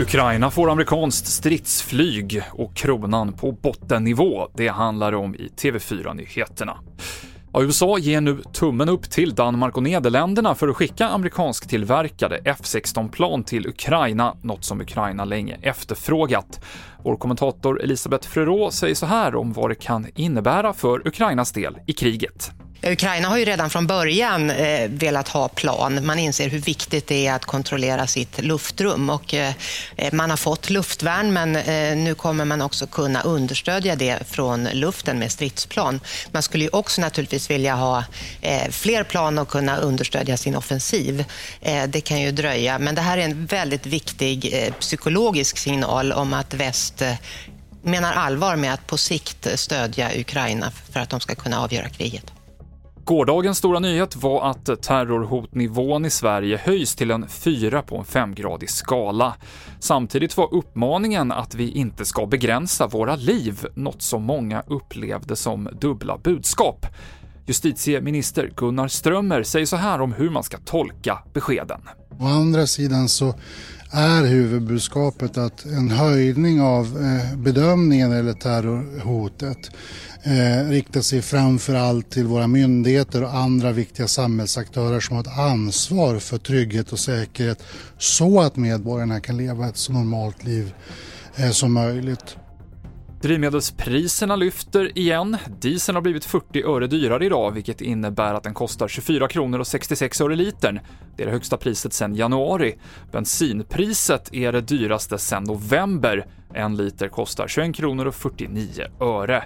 Ukraina får amerikanskt stridsflyg och kronan på bottennivå. Det handlar om i TV4-nyheterna. Ja, USA ger nu tummen upp till Danmark och Nederländerna för att skicka amerikansktillverkade F16-plan till Ukraina, något som Ukraina länge efterfrågat. Vår kommentator Elisabeth Frerot säger så här om vad det kan innebära för Ukrainas del i kriget. Ukraina har ju redan från början eh, velat ha plan. Man inser hur viktigt det är att kontrollera sitt luftrum och eh, eh, man har fått luftvärn men eh, nu kommer man också kunna understödja det från luften med stridsplan. Man skulle ju också naturligtvis vilja ha eh, fler plan och kunna understödja sin offensiv. Eh, det kan ju dröja, men det här är en väldigt viktig eh, psykologisk signal om att väst eh, menar allvar med att på sikt stödja Ukraina för att de ska kunna avgöra kriget. Gårdagens stora nyhet var att terrorhotnivån i Sverige höjs till en 4 på en femgradig skala. Samtidigt var uppmaningen att vi inte ska begränsa våra liv något som många upplevde som dubbla budskap. Justitieminister Gunnar Strömmer säger så här om hur man ska tolka beskeden. Å andra sidan så är huvudbudskapet att en höjning av eh, bedömningen eller terrorhotet eh, riktar sig framför allt till våra myndigheter och andra viktiga samhällsaktörer som har ett ansvar för trygghet och säkerhet så att medborgarna kan leva ett så normalt liv eh, som möjligt. Drivmedelspriserna lyfter igen. Dieseln har blivit 40 öre dyrare idag, vilket innebär att den kostar 24 kronor och 66 öre litern. Det är det högsta priset sedan januari. Bensinpriset är det dyraste sedan november. En liter kostar 21 kronor och 49 öre.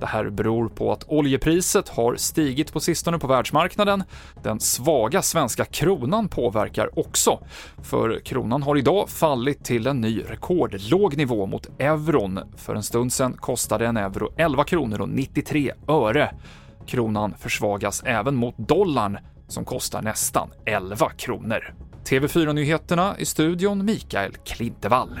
Det här beror på att oljepriset har stigit på sistone på världsmarknaden. Den svaga svenska kronan påverkar också, för kronan har idag fallit till en ny rekordlåg nivå mot euron. För en stund sedan kostade en euro 11 kronor och 93 öre. Kronan försvagas även mot dollarn som kostar nästan 11 kronor. TV4-nyheterna i studion Mikael Klintevall.